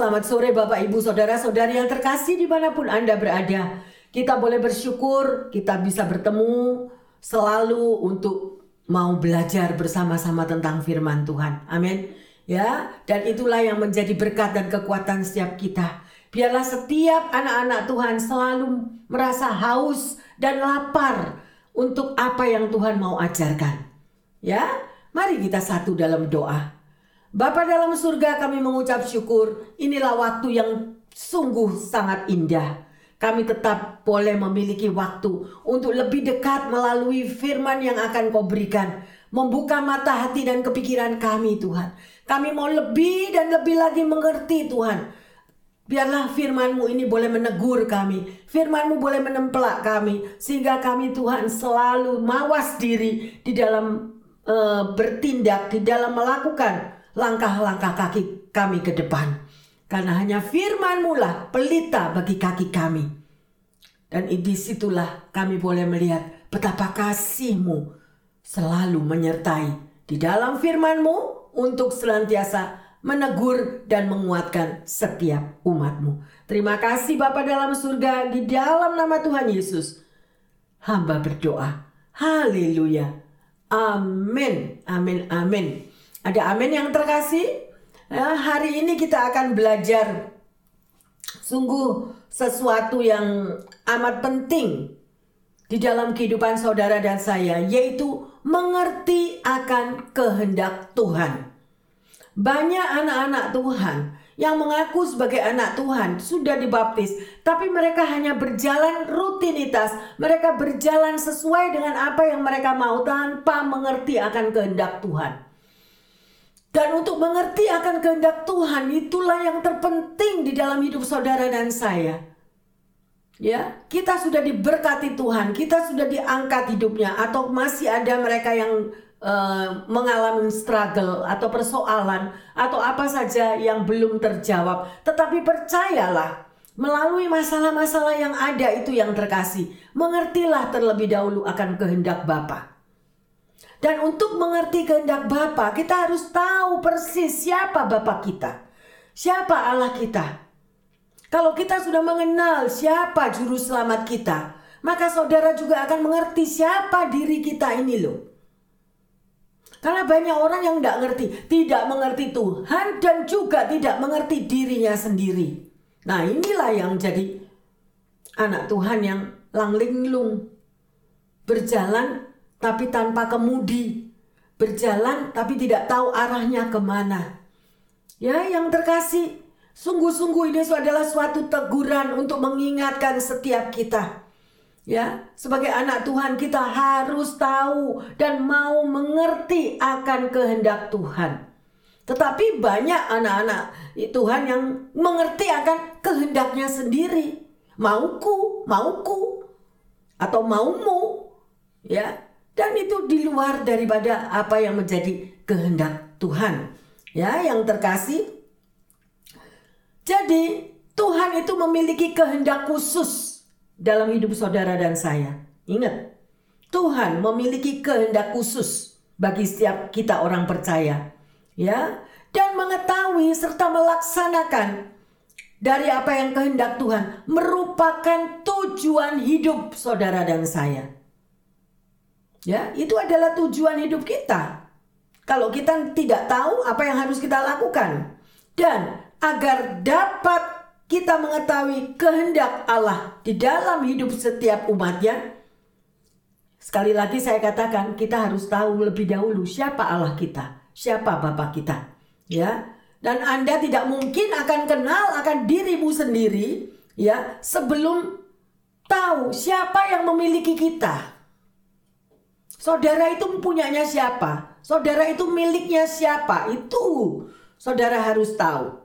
Selamat sore Bapak Ibu Saudara-saudari yang terkasih di mana pun Anda berada. Kita boleh bersyukur, kita bisa bertemu selalu untuk mau belajar bersama-sama tentang firman Tuhan. Amin. Ya, dan itulah yang menjadi berkat dan kekuatan setiap kita. Biarlah setiap anak-anak Tuhan selalu merasa haus dan lapar untuk apa yang Tuhan mau ajarkan. Ya, mari kita satu dalam doa Bapa dalam surga kami mengucap syukur inilah waktu yang sungguh sangat indah. Kami tetap boleh memiliki waktu untuk lebih dekat melalui firman yang akan kau berikan. Membuka mata hati dan kepikiran kami Tuhan. Kami mau lebih dan lebih lagi mengerti Tuhan. Biarlah firmanmu ini boleh menegur kami. Firmanmu boleh menempelak kami. Sehingga kami Tuhan selalu mawas diri di dalam uh, bertindak, di dalam melakukan langkah-langkah kaki kami ke depan. Karena hanya firman-Mu lah pelita bagi kaki kami. Dan di situlah kami boleh melihat betapa kasih-Mu selalu menyertai di dalam firman-Mu untuk senantiasa menegur dan menguatkan setiap umat-Mu. Terima kasih Bapa dalam surga di dalam nama Tuhan Yesus. Hamba berdoa. Haleluya. Amin. Amin. Amin. Ada amin yang terkasih? Ya, hari ini kita akan belajar sungguh sesuatu yang amat penting di dalam kehidupan saudara dan saya, yaitu mengerti akan kehendak Tuhan. Banyak anak-anak Tuhan yang mengaku sebagai anak Tuhan sudah dibaptis, tapi mereka hanya berjalan rutinitas, mereka berjalan sesuai dengan apa yang mereka mau tanpa mengerti akan kehendak Tuhan. Dan untuk mengerti akan kehendak Tuhan itulah yang terpenting di dalam hidup saudara dan saya. Ya, kita sudah diberkati Tuhan, kita sudah diangkat hidupnya atau masih ada mereka yang uh, mengalami struggle atau persoalan atau apa saja yang belum terjawab. Tetapi percayalah, melalui masalah-masalah yang ada itu yang terkasih, mengertilah terlebih dahulu akan kehendak Bapa. Dan untuk mengerti kehendak Bapa, kita harus tahu persis siapa Bapa kita. Siapa Allah kita. Kalau kita sudah mengenal siapa juru selamat kita, maka saudara juga akan mengerti siapa diri kita ini loh. Karena banyak orang yang tidak ngerti, tidak mengerti Tuhan dan juga tidak mengerti dirinya sendiri. Nah inilah yang jadi anak Tuhan yang langlinglung. Berjalan tapi tanpa kemudi, berjalan tapi tidak tahu arahnya ke mana. Ya, yang terkasih, sungguh-sungguh ini adalah suatu teguran untuk mengingatkan setiap kita. Ya, sebagai anak Tuhan kita harus tahu dan mau mengerti akan kehendak Tuhan. Tetapi banyak anak-anak Tuhan yang mengerti akan kehendaknya sendiri. Mauku, mauku, atau maumu. Ya, dan itu di luar daripada apa yang menjadi kehendak Tuhan. Ya, yang terkasih. Jadi, Tuhan itu memiliki kehendak khusus dalam hidup saudara dan saya. Ingat, Tuhan memiliki kehendak khusus bagi setiap kita orang percaya. Ya, dan mengetahui serta melaksanakan dari apa yang kehendak Tuhan merupakan tujuan hidup saudara dan saya. Ya, itu adalah tujuan hidup kita. Kalau kita tidak tahu apa yang harus kita lakukan dan agar dapat kita mengetahui kehendak Allah di dalam hidup setiap umatnya, sekali lagi saya katakan kita harus tahu lebih dahulu siapa Allah kita, siapa Bapak kita, ya. Dan Anda tidak mungkin akan kenal akan dirimu sendiri, ya, sebelum tahu siapa yang memiliki kita. Saudara itu punyanya siapa? Saudara itu miliknya siapa? Itu saudara harus tahu.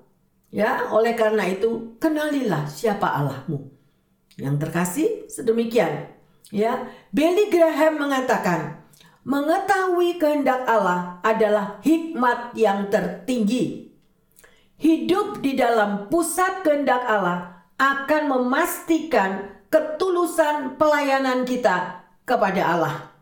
Ya, oleh karena itu kenalilah siapa Allahmu. Yang terkasih sedemikian. Ya, Billy Graham mengatakan, mengetahui kehendak Allah adalah hikmat yang tertinggi. Hidup di dalam pusat kehendak Allah akan memastikan ketulusan pelayanan kita kepada Allah.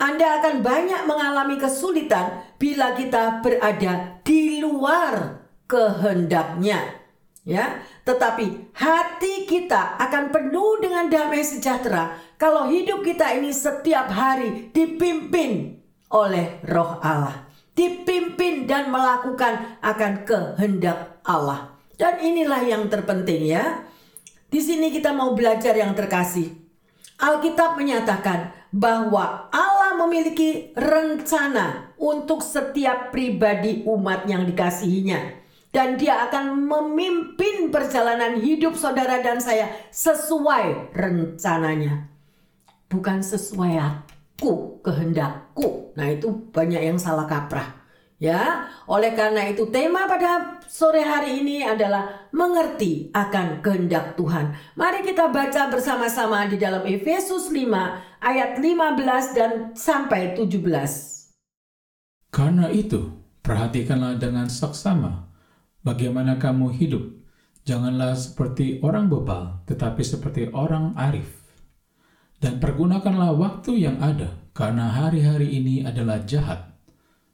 Anda akan banyak mengalami kesulitan bila kita berada di luar kehendaknya. Ya, tetapi hati kita akan penuh dengan damai sejahtera kalau hidup kita ini setiap hari dipimpin oleh Roh Allah, dipimpin dan melakukan akan kehendak Allah. Dan inilah yang terpenting ya. Di sini kita mau belajar yang terkasih. Alkitab menyatakan bahwa Allah memiliki rencana untuk setiap pribadi umat yang dikasihinya dan dia akan memimpin perjalanan hidup saudara dan saya sesuai rencananya. Bukan sesuai aku, kehendakku. Nah, itu banyak yang salah kaprah. Ya, oleh karena itu tema pada sore hari ini adalah mengerti akan kehendak Tuhan. Mari kita baca bersama-sama di dalam Efesus 5 ayat 15 dan sampai 17. Karena itu, perhatikanlah dengan saksama bagaimana kamu hidup. Janganlah seperti orang bebal, tetapi seperti orang arif. Dan pergunakanlah waktu yang ada, karena hari-hari ini adalah jahat.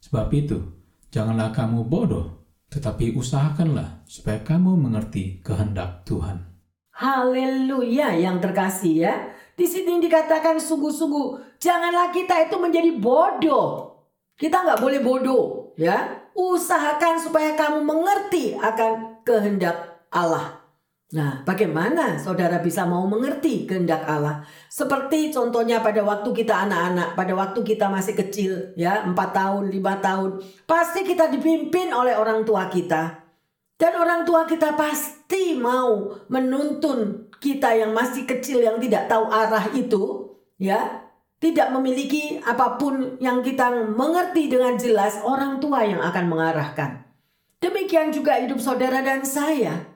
Sebab itu, janganlah kamu bodoh, tetapi usahakanlah supaya kamu mengerti kehendak Tuhan. Haleluya yang terkasih ya. Di sini dikatakan sungguh-sungguh, janganlah kita itu menjadi bodoh. Kita nggak boleh bodoh ya usahakan supaya kamu mengerti akan kehendak Allah. Nah, bagaimana saudara bisa mau mengerti kehendak Allah? Seperti contohnya pada waktu kita anak-anak, pada waktu kita masih kecil, ya, 4 tahun, 5 tahun, pasti kita dipimpin oleh orang tua kita. Dan orang tua kita pasti mau menuntun kita yang masih kecil yang tidak tahu arah itu, ya, tidak memiliki apa pun yang kita mengerti dengan jelas, orang tua yang akan mengarahkan. Demikian juga hidup saudara dan saya.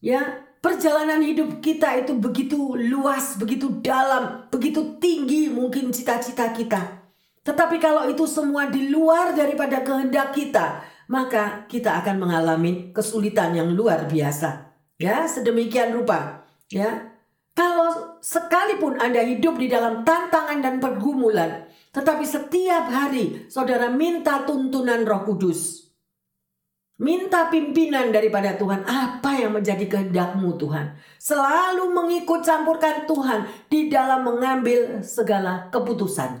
Ya, perjalanan hidup kita itu begitu luas, begitu dalam, begitu tinggi mungkin cita-cita kita. Tetapi kalau itu semua di luar daripada kehendak kita, maka kita akan mengalami kesulitan yang luar biasa. Ya, sedemikian rupa. Ya, kalau sekalipun Anda hidup di dalam tantangan dan pergumulan, tetapi setiap hari saudara minta tuntunan Roh Kudus. Minta pimpinan daripada Tuhan. Apa yang menjadi kehendakmu Tuhan? Selalu mengikut campurkan Tuhan di dalam mengambil segala keputusan.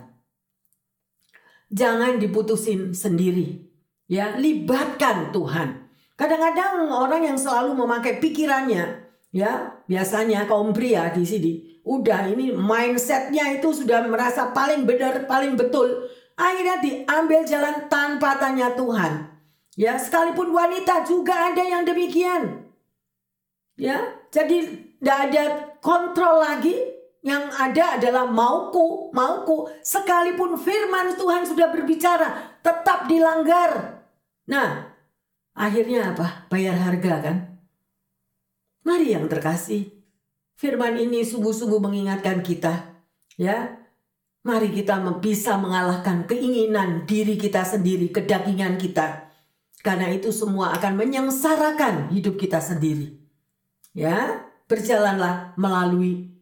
Jangan diputusin sendiri. Ya, libatkan Tuhan. Kadang-kadang orang yang selalu memakai pikirannya, ya biasanya kaum pria di sini udah ini mindsetnya itu sudah merasa paling benar paling betul akhirnya diambil jalan tanpa tanya Tuhan ya sekalipun wanita juga ada yang demikian. Ya jadi tidak ada kontrol lagi. Yang ada adalah mauku mauku. Sekalipun firman Tuhan sudah berbicara tetap dilanggar. Nah akhirnya apa? Bayar harga kan? Mari yang terkasih, firman ini sungguh-sungguh mengingatkan kita, ya. Mari kita bisa mengalahkan keinginan diri kita sendiri, kedagingan kita. Karena itu semua akan menyengsarakan hidup kita sendiri. Ya, berjalanlah melalui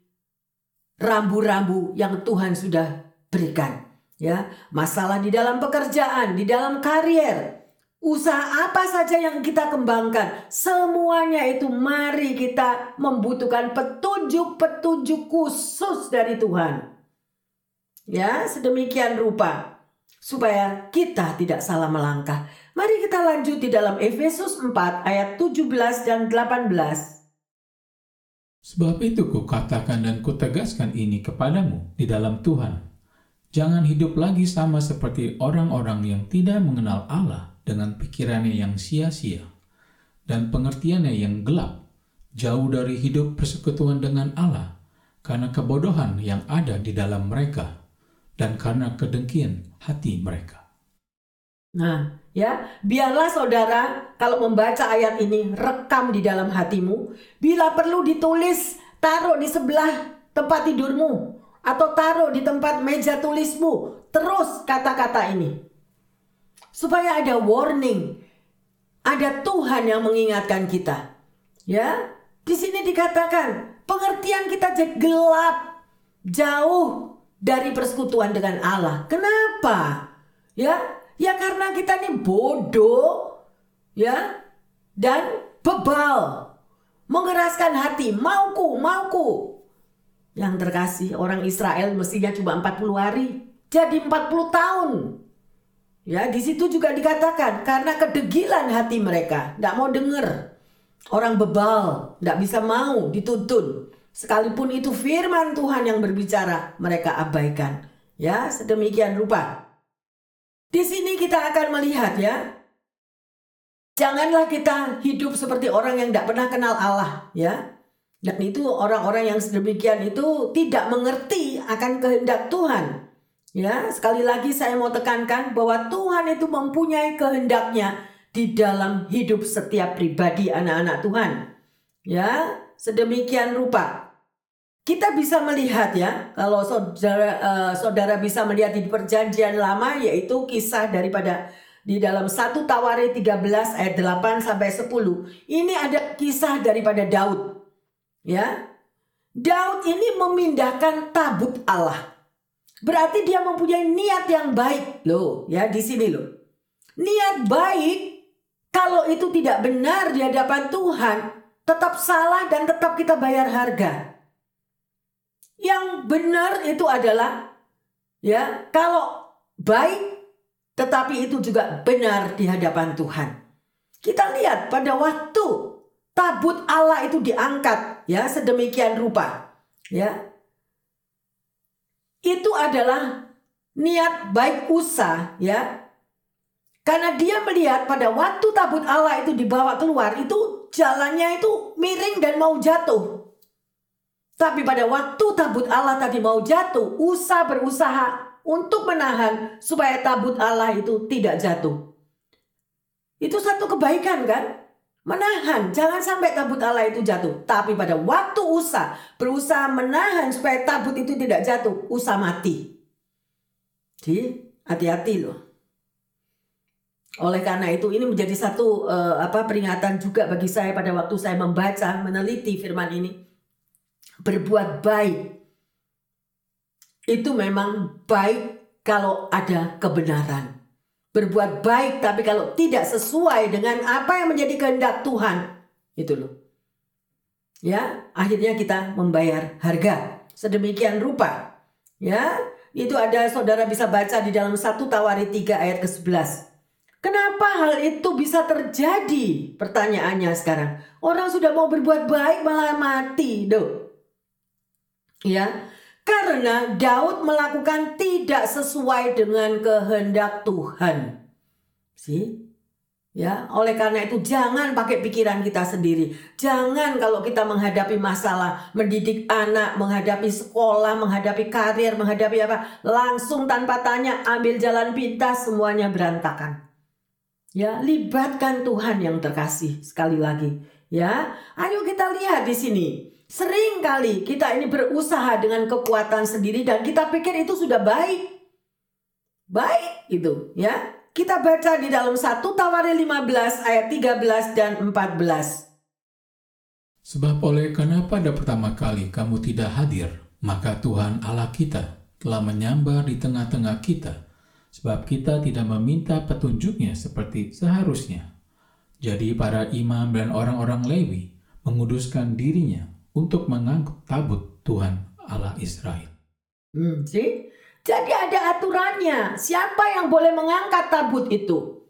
rambu-rambu yang Tuhan sudah berikan. Ya, masalah di dalam pekerjaan, di dalam karier, Usaha apa saja yang kita kembangkan, semuanya itu mari kita membutuhkan petunjuk-petunjuk khusus dari Tuhan. Ya, sedemikian rupa supaya kita tidak salah melangkah. Mari kita lanjut di dalam Efesus 4 ayat 17 dan 18. Sebab itu kukatakan dan kutegaskan ini kepadamu di dalam Tuhan. Jangan hidup lagi sama seperti orang-orang yang tidak mengenal Allah dengan pikirannya yang sia-sia dan pengertiannya yang gelap, jauh dari hidup persekutuan dengan Allah, karena kebodohan yang ada di dalam mereka, dan karena kedengkian hati mereka. Nah, ya, biarlah saudara kalau membaca ayat ini rekam di dalam hatimu, bila perlu ditulis, taruh di sebelah tempat tidurmu atau taruh di tempat meja tulismu, terus kata-kata ini supaya ada warning. Ada Tuhan yang mengingatkan kita. Ya, di sini dikatakan pengertian kita jadi gelap, jauh dari persekutuan dengan Allah. Kenapa? Ya, ya karena kita ini bodoh. Ya, dan bebal, mengeraskan hati, mauku, mauku. Yang terkasih orang Israel mestinya cuma 40 hari, jadi 40 tahun. Ya, di situ juga dikatakan karena kedegilan hati mereka, tidak mau dengar. Orang bebal, tidak bisa mau dituntun. Sekalipun itu firman Tuhan yang berbicara, mereka abaikan. Ya, sedemikian rupa. Di sini kita akan melihat ya, Janganlah kita hidup seperti orang yang tidak pernah kenal Allah, ya. Dan itu orang-orang yang sedemikian itu tidak mengerti akan kehendak Tuhan. Ya, sekali lagi saya mau tekankan bahwa Tuhan itu mempunyai kehendaknya di dalam hidup setiap pribadi anak-anak Tuhan. Ya, sedemikian rupa. Kita bisa melihat ya, kalau saudara uh, saudara bisa melihat di perjanjian lama yaitu kisah daripada di dalam 1 Tawari 13 ayat 8 sampai 10. Ini ada kisah daripada Daud. Ya. Daud ini memindahkan tabut Allah. Berarti dia mempunyai niat yang baik loh, ya di sini loh. Niat baik kalau itu tidak benar di hadapan Tuhan, tetap salah dan tetap kita bayar harga. Yang benar itu adalah ya, kalau baik tetapi itu juga benar di hadapan Tuhan. Kita lihat pada waktu tabut Allah itu diangkat ya sedemikian rupa ya. Itu adalah niat baik Usa ya. Karena dia melihat pada waktu tabut Allah itu dibawa keluar itu jalannya itu miring dan mau jatuh. Tapi pada waktu tabut Allah tadi mau jatuh, Usa berusaha untuk menahan supaya tabut Allah itu tidak jatuh. Itu satu kebaikan kan? Menahan, jangan sampai tabut Allah itu jatuh. Tapi pada waktu Usa berusaha menahan supaya tabut itu tidak jatuh, Usa mati. Jadi hati-hati loh. Oleh karena itu ini menjadi satu uh, apa peringatan juga bagi saya pada waktu saya membaca, meneliti firman ini. Berbuat baik itu memang baik kalau ada kebenaran. Berbuat baik tapi kalau tidak sesuai dengan apa yang menjadi kehendak Tuhan, itu loh. Ya, akhirnya kita membayar harga. Sedemikian rupa. Ya, itu ada saudara bisa baca di dalam satu Tawari 3 ayat ke-11. Kenapa hal itu bisa terjadi? Pertanyaannya sekarang. Orang sudah mau berbuat baik malah mati, doh. Ya, karena Daud melakukan tidak sesuai dengan kehendak Tuhan. Sih? Ya, oleh karena itu jangan pakai pikiran kita sendiri. Jangan kalau kita menghadapi masalah, mendidik anak, menghadapi sekolah, menghadapi karir, menghadapi apa, langsung tanpa tanya ambil jalan pintas semuanya berantakan. Ya, libatkan Tuhan yang terkasih sekali lagi. Ya, ayo kita lihat di sini. Sering kali kita ini berusaha dengan kekuatan sendiri dan kita pikir itu sudah baik. Baik itu ya. Kita baca di dalam 1 Tawari 15 ayat 13 dan 14. Sebab oleh karena pada pertama kali kamu tidak hadir, maka Tuhan Allah kita telah menyambar di tengah-tengah kita, sebab kita tidak meminta petunjuknya seperti seharusnya. Jadi para imam dan orang-orang Lewi menguduskan dirinya untuk mengangkut tabut Tuhan Allah Israel. Hmm, see? Jadi ada aturannya. Siapa yang boleh mengangkat tabut itu?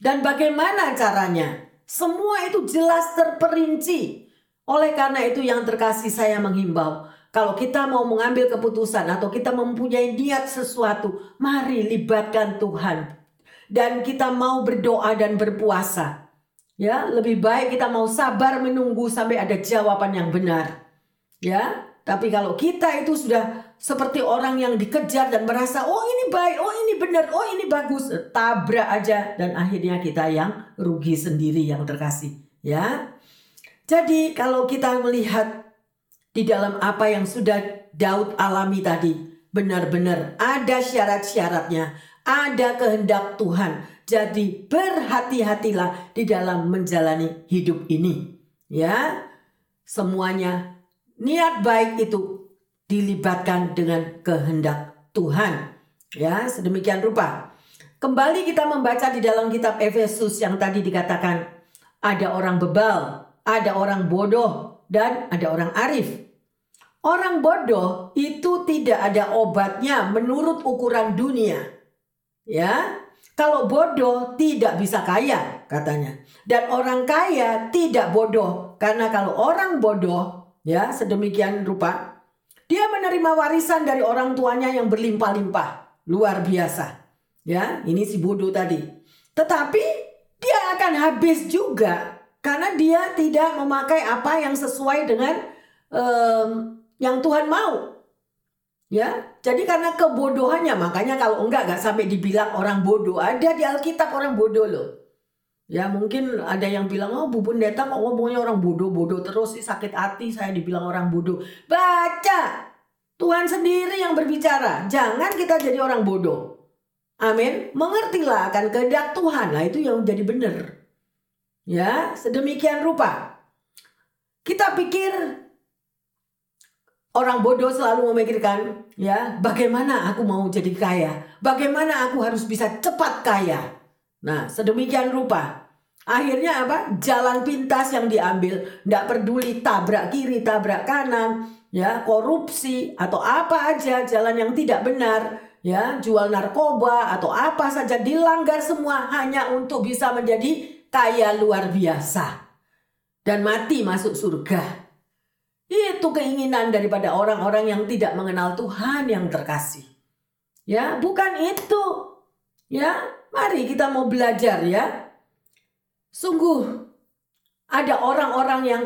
Dan bagaimana caranya? Semua itu jelas terperinci. Oleh karena itu yang terkasih saya menghimbau. Kalau kita mau mengambil keputusan atau kita mempunyai niat sesuatu, mari libatkan Tuhan. Dan kita mau berdoa dan berpuasa. Ya, lebih baik kita mau sabar menunggu sampai ada jawaban yang benar. Ya, tapi kalau kita itu sudah seperti orang yang dikejar dan merasa, oh ini baik, oh ini benar, oh ini bagus, tabrak aja dan akhirnya kita yang rugi sendiri yang terkasih. Ya, jadi kalau kita melihat di dalam apa yang sudah Daud alami tadi, benar-benar ada syarat-syaratnya, ada kehendak Tuhan jadi berhati-hatilah di dalam menjalani hidup ini. Ya, semuanya niat baik itu dilibatkan dengan kehendak Tuhan. Ya, sedemikian rupa. Kembali kita membaca di dalam kitab Efesus yang tadi dikatakan ada orang bebal, ada orang bodoh, dan ada orang arif. Orang bodoh itu tidak ada obatnya menurut ukuran dunia. Ya, kalau bodoh tidak bisa kaya katanya. Dan orang kaya tidak bodoh karena kalau orang bodoh ya sedemikian rupa dia menerima warisan dari orang tuanya yang berlimpah-limpah, luar biasa. Ya, ini si bodoh tadi. Tetapi dia akan habis juga karena dia tidak memakai apa yang sesuai dengan um, yang Tuhan mau. Ya, jadi karena kebodohannya makanya kalau enggak enggak sampai dibilang orang bodoh. Ada di Alkitab orang bodoh loh. Ya mungkin ada yang bilang oh Bu Pendeta kok ngomongnya orang bodoh-bodoh terus sih sakit hati saya dibilang orang bodoh. Baca. Tuhan sendiri yang berbicara. Jangan kita jadi orang bodoh. Amin. Mengertilah akan kehendak Tuhan. Nah itu yang jadi benar. Ya, sedemikian rupa. Kita pikir Orang bodoh selalu memikirkan, ya, bagaimana aku mau jadi kaya? Bagaimana aku harus bisa cepat kaya? Nah, sedemikian rupa. Akhirnya apa? Jalan pintas yang diambil, tidak peduli tabrak kiri, tabrak kanan, ya, korupsi atau apa aja jalan yang tidak benar, ya, jual narkoba atau apa saja dilanggar semua hanya untuk bisa menjadi kaya luar biasa dan mati masuk surga. Itu keinginan daripada orang-orang yang tidak mengenal Tuhan yang terkasih. Ya, bukan itu. Ya, mari kita mau belajar ya. Sungguh ada orang-orang yang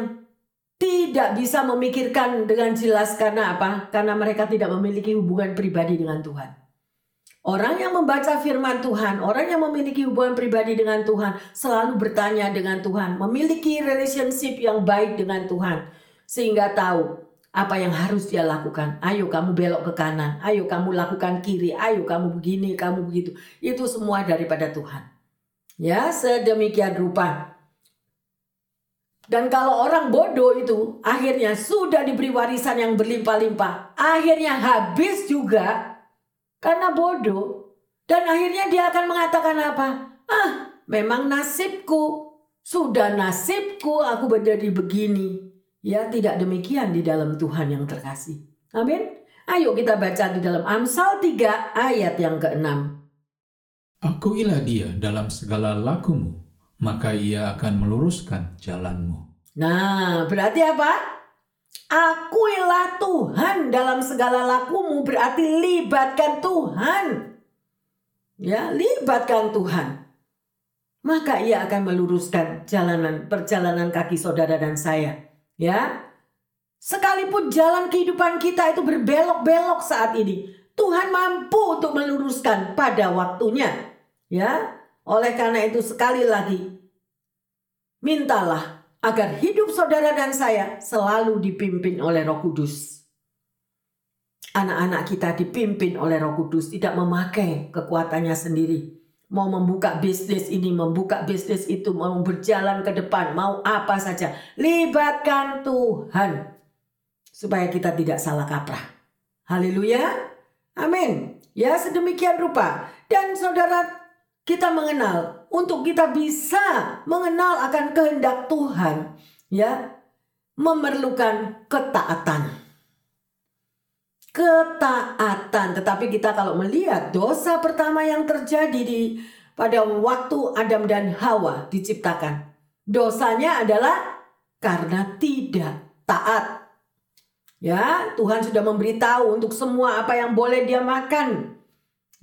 tidak bisa memikirkan dengan jelas karena apa? Karena mereka tidak memiliki hubungan pribadi dengan Tuhan. Orang yang membaca firman Tuhan, orang yang memiliki hubungan pribadi dengan Tuhan, selalu bertanya dengan Tuhan, memiliki relationship yang baik dengan Tuhan sehingga tahu apa yang harus dia lakukan. Ayo kamu belok ke kanan, ayo kamu lakukan kiri, ayo kamu begini, kamu begitu. Itu semua daripada Tuhan. Ya, sedemikian rupa. Dan kalau orang bodoh itu akhirnya sudah diberi warisan yang berlimpah-limpah, akhirnya habis juga karena bodoh. Dan akhirnya dia akan mengatakan apa? Ah, memang nasibku. Sudah nasibku aku menjadi begini. Ya tidak demikian di dalam Tuhan yang terkasih. Amin. Ayo kita baca di dalam Amsal 3 ayat yang ke-6. Akuilah dia dalam segala lakumu, maka ia akan meluruskan jalanmu. Nah, berarti apa? Akuilah Tuhan dalam segala lakumu berarti libatkan Tuhan. Ya, libatkan Tuhan. Maka ia akan meluruskan jalanan perjalanan kaki saudara dan saya Ya. Sekalipun jalan kehidupan kita itu berbelok-belok saat ini, Tuhan mampu untuk meluruskan pada waktunya. Ya. Oleh karena itu sekali lagi mintalah agar hidup saudara dan saya selalu dipimpin oleh Roh Kudus. Anak-anak kita dipimpin oleh Roh Kudus, tidak memakai kekuatannya sendiri mau membuka bisnis ini, membuka bisnis itu, mau berjalan ke depan, mau apa saja. Libatkan Tuhan. Supaya kita tidak salah kaprah. Haleluya. Amin. Ya sedemikian rupa. Dan saudara kita mengenal. Untuk kita bisa mengenal akan kehendak Tuhan. Ya. Memerlukan ketaatan ketaatan. Tetapi kita kalau melihat dosa pertama yang terjadi di pada waktu Adam dan Hawa diciptakan. Dosanya adalah karena tidak taat. Ya, Tuhan sudah memberitahu untuk semua apa yang boleh dia makan.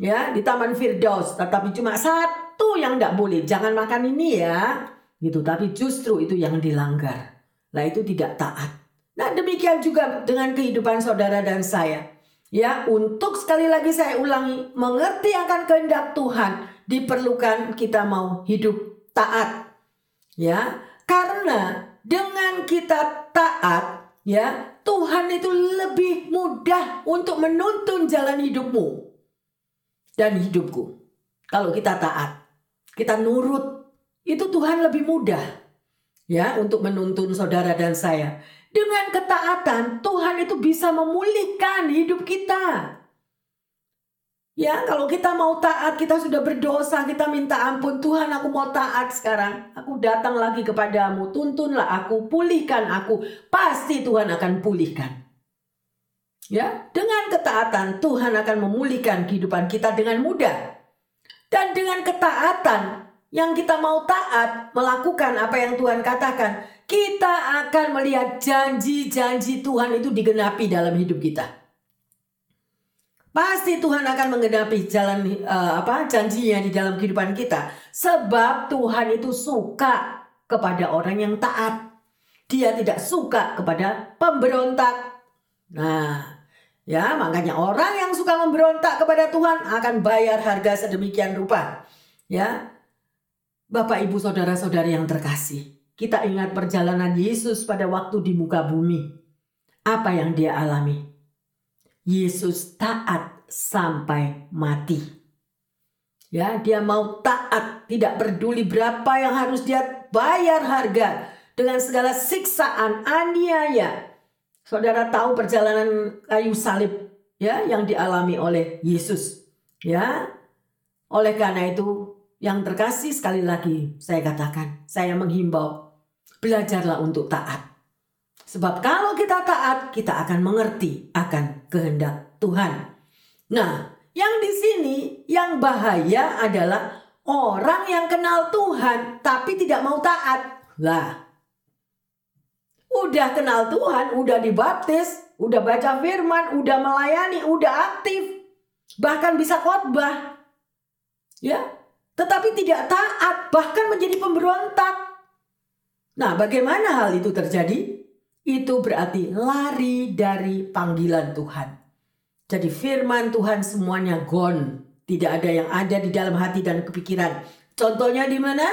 Ya, di Taman Firdaus, tetapi cuma satu yang tidak boleh, jangan makan ini ya. Gitu, tapi justru itu yang dilanggar. Nah, itu tidak taat. Nah, demikian juga dengan kehidupan saudara dan saya. Ya, untuk sekali lagi saya ulangi, mengerti akan kehendak Tuhan diperlukan kita mau hidup taat. Ya, karena dengan kita taat, ya, Tuhan itu lebih mudah untuk menuntun jalan hidupmu dan hidupku. Kalau kita taat, kita nurut, itu Tuhan lebih mudah ya untuk menuntun saudara dan saya. Dengan ketaatan, Tuhan itu bisa memulihkan hidup kita. Ya, kalau kita mau taat, kita sudah berdosa, kita minta ampun. Tuhan, aku mau taat sekarang. Aku datang lagi kepadamu. Tuntunlah aku, pulihkan aku. Pasti Tuhan akan pulihkan. Ya, dengan ketaatan Tuhan akan memulihkan kehidupan kita dengan mudah. Dan dengan ketaatan yang kita mau taat melakukan apa yang Tuhan katakan, kita akan melihat janji-janji Tuhan itu digenapi dalam hidup kita. Pasti Tuhan akan menggenapi jalan uh, apa janjinya di dalam kehidupan kita. Sebab Tuhan itu suka kepada orang yang taat. Dia tidak suka kepada pemberontak. Nah, ya makanya orang yang suka memberontak kepada Tuhan akan bayar harga sedemikian rupa. Ya. Bapak Ibu saudara-saudari yang terkasih, kita ingat perjalanan Yesus pada waktu di muka bumi. Apa yang dia alami? Yesus taat sampai mati. Ya, dia mau taat, tidak peduli berapa yang harus dia bayar harga dengan segala siksaan, aniaya. Saudara tahu perjalanan kayu salib ya yang dialami oleh Yesus. Ya. Oleh karena itu, yang terkasih sekali lagi saya katakan, saya menghimbau belajarlah untuk taat. Sebab kalau kita taat, kita akan mengerti akan kehendak Tuhan. Nah, yang di sini yang bahaya adalah orang yang kenal Tuhan tapi tidak mau taat. Lah, udah kenal Tuhan, udah dibaptis, udah baca firman, udah melayani, udah aktif, bahkan bisa khotbah. Ya, tetapi tidak taat, bahkan menjadi pemberontak. Nah, bagaimana hal itu terjadi? itu berarti lari dari panggilan Tuhan. Jadi firman Tuhan semuanya gone. Tidak ada yang ada di dalam hati dan kepikiran. Contohnya di mana?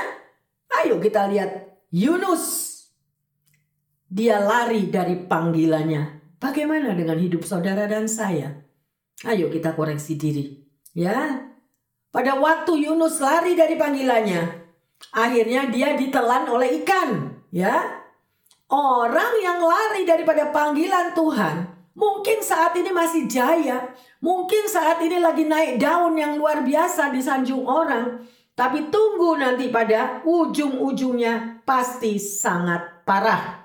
Ayo kita lihat Yunus. Dia lari dari panggilannya. Bagaimana dengan hidup saudara dan saya? Ayo kita koreksi diri. Ya. Pada waktu Yunus lari dari panggilannya, akhirnya dia ditelan oleh ikan, ya. Orang yang lari daripada panggilan Tuhan, mungkin saat ini masih jaya, mungkin saat ini lagi naik daun yang luar biasa di sanjung orang, tapi tunggu nanti pada ujung-ujungnya pasti sangat parah.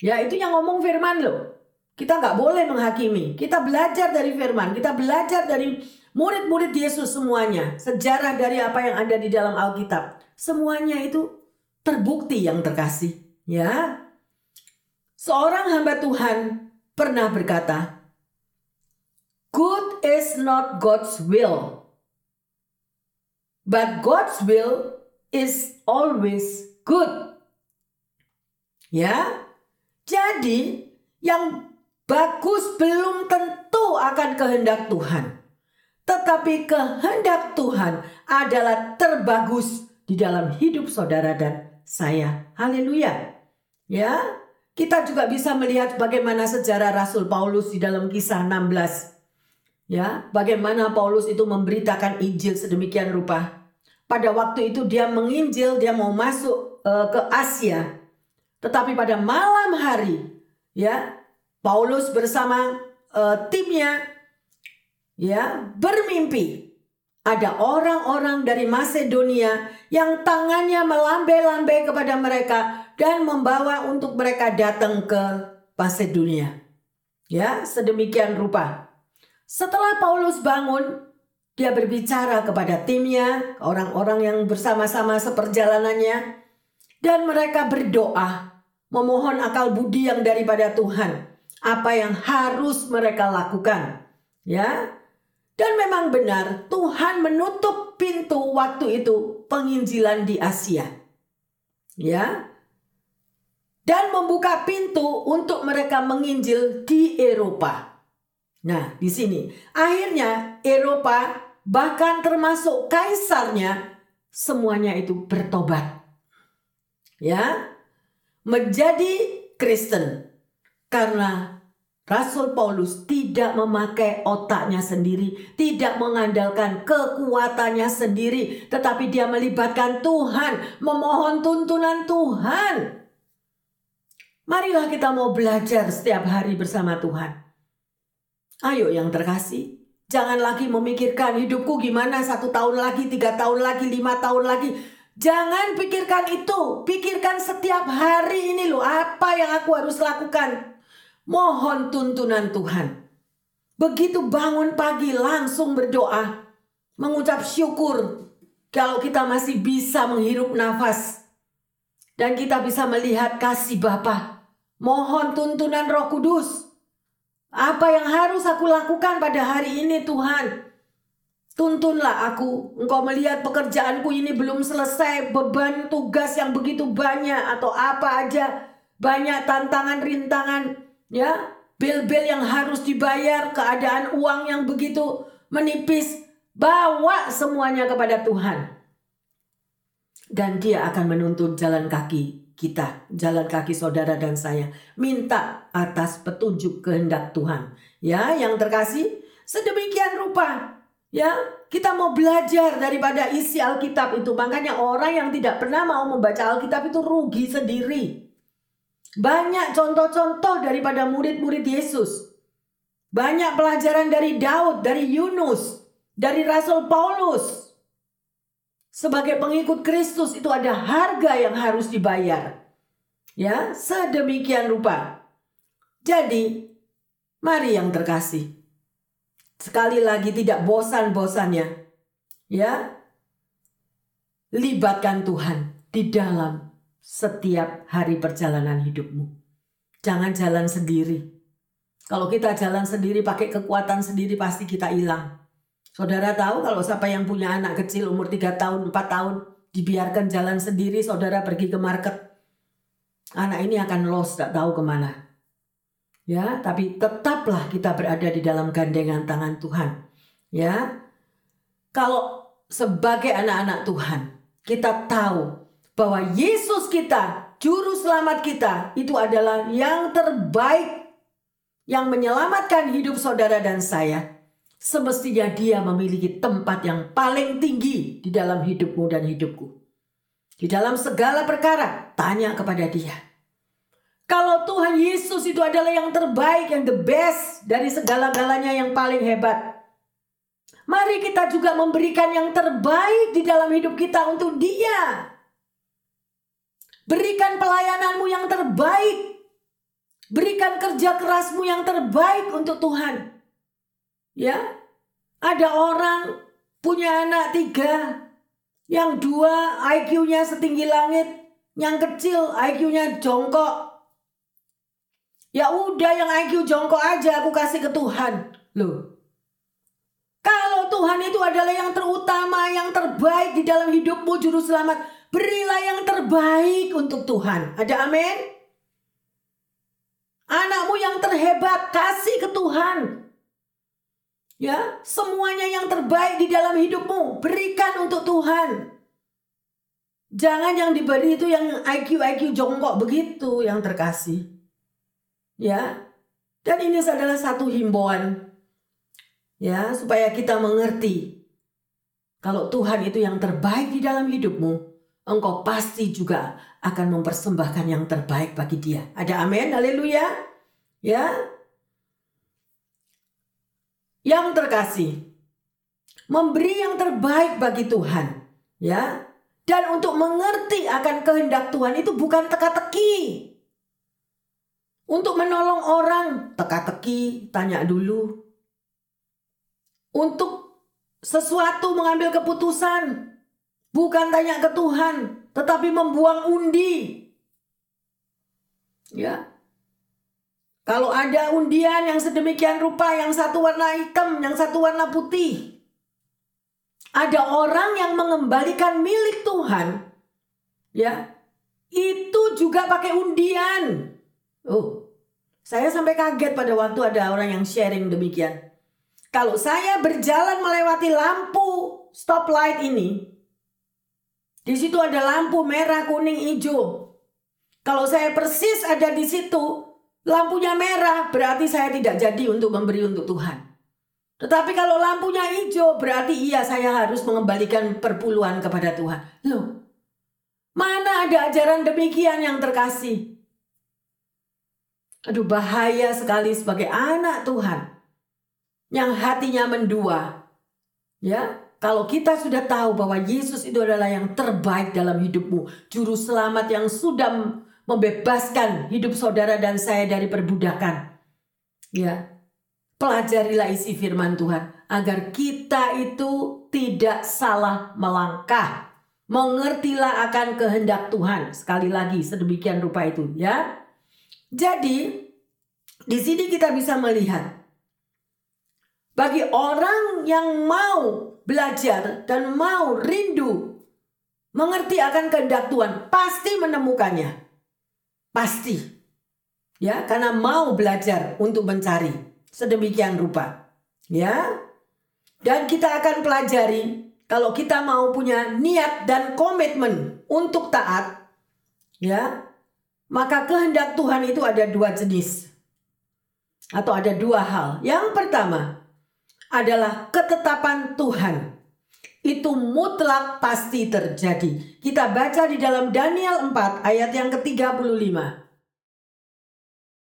Ya itu yang ngomong firman loh. Kita nggak boleh menghakimi. Kita belajar dari firman. Kita belajar dari murid-murid Yesus semuanya. Sejarah dari apa yang ada di dalam Alkitab. Semuanya itu terbukti yang terkasih. Ya, Seorang hamba Tuhan pernah berkata, "Good is not God's will, but God's will is always good." Ya, jadi yang bagus belum tentu akan kehendak Tuhan, tetapi kehendak Tuhan adalah terbagus di dalam hidup saudara dan saya. Haleluya! Ya, kita juga bisa melihat bagaimana sejarah Rasul Paulus di dalam kisah 16. Ya, bagaimana Paulus itu memberitakan Injil sedemikian rupa. Pada waktu itu dia menginjil, dia mau masuk uh, ke Asia. Tetapi pada malam hari, ya, Paulus bersama uh, timnya ya, bermimpi ada orang-orang dari Macedonia yang tangannya melambai-lambai kepada mereka dan membawa untuk mereka datang ke Masedonia. Ya, sedemikian rupa. Setelah Paulus bangun, dia berbicara kepada timnya, orang-orang yang bersama-sama seperjalanannya, dan mereka berdoa, memohon akal budi yang daripada Tuhan, apa yang harus mereka lakukan. Ya, dan memang benar Tuhan menutup pintu waktu itu penginjilan di Asia. Ya, dan membuka pintu untuk mereka menginjil di Eropa. Nah, di sini akhirnya Eropa bahkan termasuk kaisarnya semuanya itu bertobat. Ya. Menjadi Kristen karena Rasul Paulus tidak memakai otaknya sendiri, tidak mengandalkan kekuatannya sendiri, tetapi dia melibatkan Tuhan, memohon tuntunan Tuhan. Marilah kita mau belajar setiap hari bersama Tuhan. Ayo yang terkasih, Jangan lagi memikirkan hidupku gimana satu tahun lagi, tiga tahun lagi, lima tahun lagi. Jangan pikirkan itu. Pikirkan setiap hari ini loh. Apa yang aku harus lakukan. Mohon tuntunan Tuhan. Begitu bangun pagi langsung berdoa. Mengucap syukur. Kalau kita masih bisa menghirup nafas. Dan kita bisa melihat kasih Bapa. Mohon tuntunan roh kudus. Apa yang harus aku lakukan pada hari ini Tuhan? Tuntunlah aku. Engkau melihat pekerjaanku ini belum selesai. Beban tugas yang begitu banyak atau apa aja. Banyak tantangan, rintangan. Ya, bil-bil yang harus dibayar. Keadaan uang yang begitu menipis. Bawa semuanya kepada Tuhan. Dan dia akan menuntun jalan kaki kita, jalan kaki saudara dan saya, minta atas petunjuk kehendak Tuhan. Ya, yang terkasih, sedemikian rupa. Ya, kita mau belajar daripada isi Alkitab itu. Makanya orang yang tidak pernah mau membaca Alkitab itu rugi sendiri. Banyak contoh-contoh daripada murid-murid Yesus. Banyak pelajaran dari Daud, dari Yunus, dari Rasul Paulus, sebagai pengikut Kristus itu ada harga yang harus dibayar. Ya, sedemikian rupa. Jadi, mari yang terkasih. Sekali lagi tidak bosan-bosannya. Ya. Libatkan Tuhan di dalam setiap hari perjalanan hidupmu. Jangan jalan sendiri. Kalau kita jalan sendiri pakai kekuatan sendiri pasti kita hilang. Saudara tahu kalau siapa yang punya anak kecil umur 3 tahun, 4 tahun, dibiarkan jalan sendiri, saudara pergi ke market. Anak ini akan lost, tak tahu ke mana. Ya, tapi tetaplah kita berada di dalam gandengan tangan Tuhan. Ya, kalau sebagai anak-anak Tuhan, kita tahu bahwa Yesus kita, juru selamat kita, itu adalah yang terbaik yang menyelamatkan hidup saudara dan saya semestinya dia memiliki tempat yang paling tinggi di dalam hidupmu dan hidupku. Di dalam segala perkara, tanya kepada dia. Kalau Tuhan Yesus itu adalah yang terbaik, yang the best dari segala-galanya yang paling hebat. Mari kita juga memberikan yang terbaik di dalam hidup kita untuk dia. Berikan pelayananmu yang terbaik. Berikan kerja kerasmu yang terbaik untuk Tuhan. Ya, ada orang punya anak tiga, yang dua IQ-nya setinggi langit, yang kecil IQ-nya jongkok. Ya udah yang IQ jongkok aja aku kasih ke Tuhan. Loh. Kalau Tuhan itu adalah yang terutama, yang terbaik di dalam hidupmu juru selamat, berilah yang terbaik untuk Tuhan. Ada amin? Anakmu yang terhebat kasih ke Tuhan. Ya, semuanya yang terbaik di dalam hidupmu berikan untuk Tuhan. Jangan yang diberi itu yang IQ IQ jongkok begitu yang terkasih. Ya. Dan ini adalah satu himbauan ya supaya kita mengerti kalau Tuhan itu yang terbaik di dalam hidupmu, engkau pasti juga akan mempersembahkan yang terbaik bagi dia. Ada amin, haleluya. Ya, yang terkasih, memberi yang terbaik bagi Tuhan, ya. Dan untuk mengerti akan kehendak Tuhan itu bukan teka-teki. Untuk menolong orang, teka-teki, tanya dulu. Untuk sesuatu mengambil keputusan, bukan tanya ke Tuhan, tetapi membuang undi. Ya, kalau ada undian yang sedemikian rupa, yang satu warna hitam, yang satu warna putih. Ada orang yang mengembalikan milik Tuhan. Ya. Itu juga pakai undian. Oh. Saya sampai kaget pada waktu ada orang yang sharing demikian. Kalau saya berjalan melewati lampu stoplight ini, di situ ada lampu merah, kuning, hijau. Kalau saya persis ada di situ, Lampunya merah berarti saya tidak jadi untuk memberi untuk Tuhan. Tetapi kalau lampunya hijau berarti iya saya harus mengembalikan perpuluhan kepada Tuhan. Loh, mana ada ajaran demikian yang terkasih? Aduh bahaya sekali sebagai anak Tuhan. yang hatinya mendua. Ya, kalau kita sudah tahu bahwa Yesus itu adalah yang terbaik dalam hidupmu, juru selamat yang sudah membebaskan hidup saudara dan saya dari perbudakan. Ya. Pelajarilah isi firman Tuhan agar kita itu tidak salah melangkah. Mengertilah akan kehendak Tuhan. Sekali lagi sedemikian rupa itu, ya. Jadi, di sini kita bisa melihat bagi orang yang mau belajar dan mau rindu mengerti akan kehendak Tuhan, pasti menemukannya. Pasti. Ya, karena mau belajar untuk mencari sedemikian rupa. Ya. Dan kita akan pelajari kalau kita mau punya niat dan komitmen untuk taat, ya, maka kehendak Tuhan itu ada dua jenis. Atau ada dua hal. Yang pertama, adalah ketetapan Tuhan. Itu mutlak pasti terjadi. Kita baca di dalam Daniel 4 ayat yang ke-35.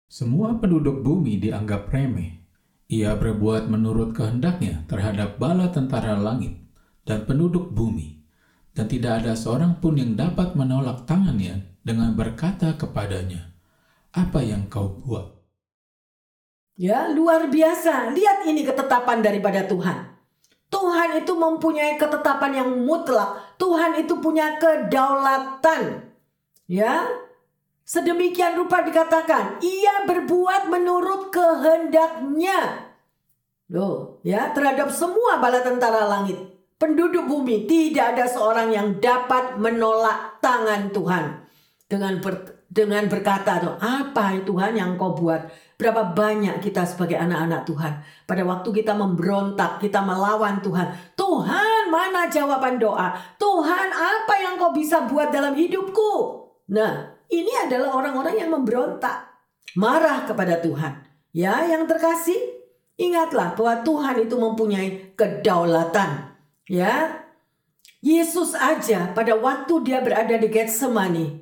Semua penduduk bumi dianggap remeh. Ia berbuat menurut kehendaknya terhadap bala tentara langit dan penduduk bumi. Dan tidak ada seorang pun yang dapat menolak tangannya dengan berkata kepadanya, Apa yang kau buat? Ya, luar biasa. Lihat ini ketetapan daripada Tuhan. Tuhan itu mempunyai ketetapan yang mutlak. Tuhan itu punya kedaulatan. Ya. Sedemikian rupa dikatakan, ia berbuat menurut kehendaknya. Loh, ya, terhadap semua bala tentara langit, penduduk bumi, tidak ada seorang yang dapat menolak tangan Tuhan dengan ber, dengan berkata, apa Tuhan yang kau buat? Berapa banyak kita sebagai anak-anak Tuhan pada waktu kita memberontak, kita melawan Tuhan. Tuhan, mana jawaban doa? Tuhan, apa yang kau bisa buat dalam hidupku? Nah, ini adalah orang-orang yang memberontak, marah kepada Tuhan. Ya, yang terkasih, ingatlah bahwa Tuhan itu mempunyai kedaulatan. Ya, Yesus aja pada waktu dia berada di Getsemani,